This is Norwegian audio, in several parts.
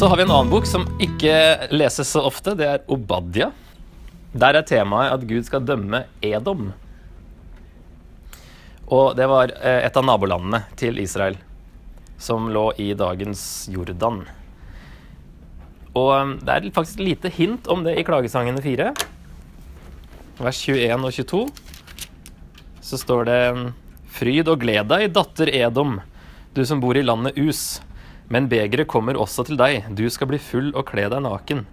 Så har vi en annen bok som ikke leses så ofte. Det er Obadja. Der er temaet at Gud skal dømme Edom. Og det var eh, et av nabolandene til Israel, som lå i dagens Jordan. Og eh, det er faktisk lite hint om det i Klagesangene 4. Vers 21 og 22 så står det Fryd og gled deg, datter Edom, du som bor i landet Us. Men begeret kommer også til deg, du skal bli full og kle deg naken.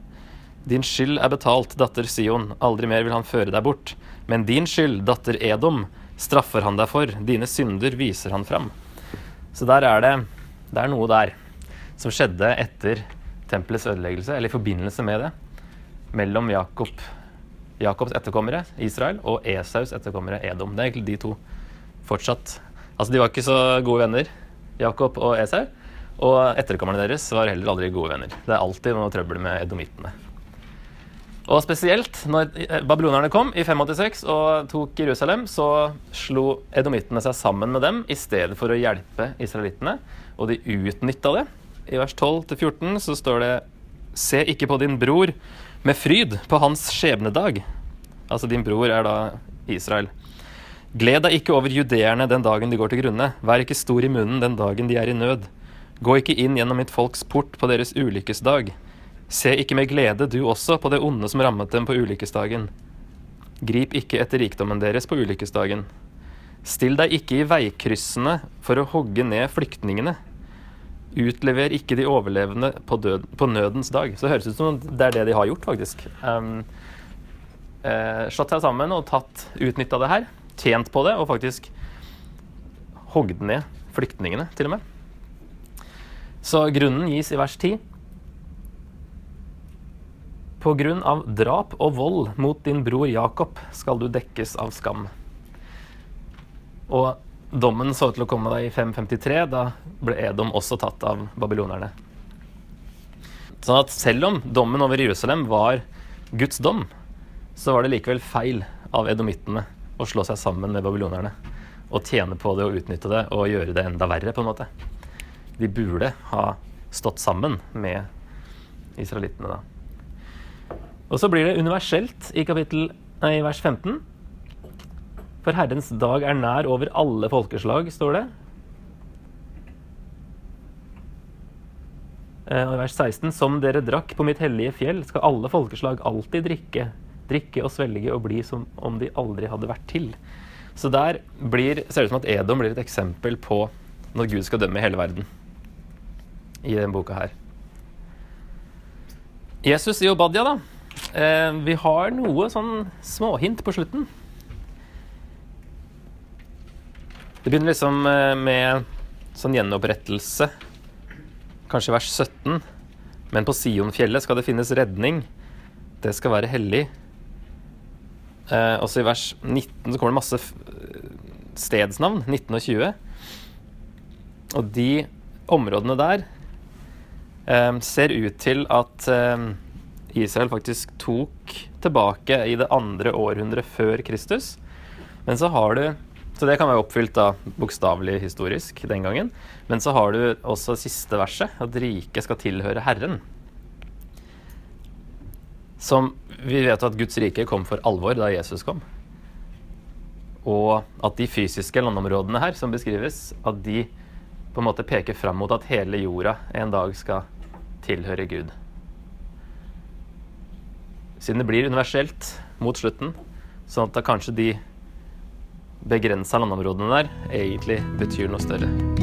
Din skyld er betalt, datter Sion, aldri mer vil han føre deg bort. Men din skyld, datter Edom, straffer han deg for, dine synder viser han fram. Så der er det Det er noe der som skjedde etter tempelets ødeleggelse, eller i forbindelse med det, mellom Jakob, Jakobs etterkommere, Israel, og Esaus etterkommere, Edom. Det er egentlig de to fortsatt. Altså, de var ikke så gode venner, Jakob og Esau. Og etterkommerne deres var heller aldri gode venner. Det er alltid noe trøbbel med edomittene. Og spesielt når babylonerne kom i 586 og tok Jerusalem, så slo edomittene seg sammen med dem i stedet for å hjelpe israelittene. Og de utnytta det. I vers 12-14 så står det Se ikke på din bror med fryd på hans skjebnedag. Altså din bror er da Israel. Gled deg ikke over judeerne den dagen de går til grunne. Vær ikke stor i munnen den dagen de er i nød. Gå ikke inn gjennom mitt folks port på deres ulykkesdag. Se ikke med glede du også på det onde som rammet dem på ulykkesdagen. Grip ikke etter rikdommen deres på ulykkesdagen. Still deg ikke i veikryssene for å hogge ned flyktningene. Utlever ikke de overlevende på, død, på nødens dag. Så det høres ut som det er det de har gjort, faktisk. Um, eh, slått seg sammen og tatt, utnytta det her. Tjent på det og faktisk hogd ned flyktningene, til og med. Så grunnen gis i vers 10. På grunn av drap og vold mot din bror Jakob skal du dekkes av skam. Og dommen så ut til å komme deg i 553. Da ble Edom også tatt av babylonerne. Sånn at selv om dommen over Jerusalem var Guds dom, så var det likevel feil av edomittene å slå seg sammen med babylonerne. Og tjene på det og utnytte det og gjøre det enda verre, på en måte. De burde ha stått sammen med israelittene da. Og så blir det universelt i, kapittel, nei, vers 15. For Herrens dag er nær over alle folkeslag, står det. Eh, og i vers 16.: Som dere drakk på mitt hellige fjell, skal alle folkeslag alltid drikke, drikke og svelge og bli som om de aldri hadde vært til. Så der blir, ser det ut som at Edom blir et eksempel på når Gud skal dømme hele verden. I denne boka her. Jesus i Obadja, da. Eh, vi har noe sånn småhint på slutten. Det begynner liksom eh, med sånn gjenopprettelse, kanskje vers 17. Men på Sionfjellet skal det finnes redning. Det skal være hellig. Eh, også i vers 19 så kommer det masse stedsnavn. 19 og 20. Og de områdene der ser ut til at eh, Israel faktisk tok tilbake i det andre århundret før Kristus. Men så har du Så det kan være oppfylt da bokstavelig historisk den gangen. Men så har du også siste verset, at riket skal tilhøre Herren. Som vi vet at Guds rike kom for alvor da Jesus kom. Og at de fysiske landområdene her som beskrives, at de på en måte peker fram mot at hele jorda en dag skal tilhøre Gud. Siden det blir universelt mot slutten, sånn at da kanskje de begrensa landområdene der egentlig betyr noe større.